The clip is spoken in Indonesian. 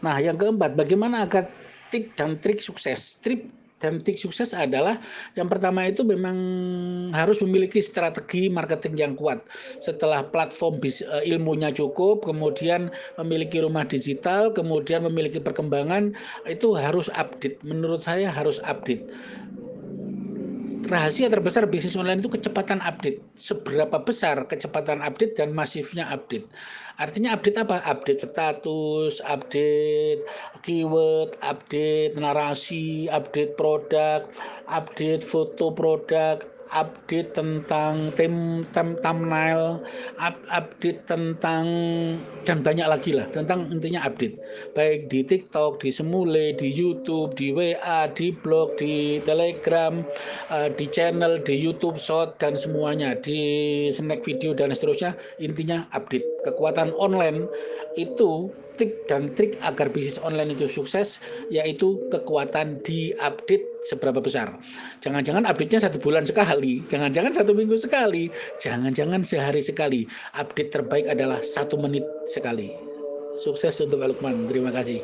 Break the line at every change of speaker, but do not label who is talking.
Nah, yang keempat, bagaimana agar tip dan trik sukses? Tip dan trik sukses adalah yang pertama itu memang harus memiliki strategi marketing yang kuat. Setelah platform uh, ilmunya cukup, kemudian memiliki rumah digital, kemudian memiliki perkembangan, itu harus update. Menurut saya harus update rahasia terbesar bisnis online itu kecepatan update. Seberapa besar kecepatan update dan masifnya update. Artinya update apa? Update status, update keyword, update narasi, update produk, update foto produk, update tentang tim tem, thumbnail, up, update tentang dan banyak lagi lah tentang intinya update. Baik di TikTok, di Semule, di YouTube, di WA, di blog, di Telegram, uh, di channel, di YouTube Short dan semuanya di snack video dan seterusnya. Intinya update. Kekuatan online itu tip dan trik agar bisnis online itu sukses yaitu kekuatan di update seberapa besar. Jangan-jangan update-nya satu bulan sekali, jangan-jangan satu minggu sekali, jangan-jangan sehari sekali. Update terbaik adalah satu menit sekali. Sukses untuk Pak Lukman. Terima kasih.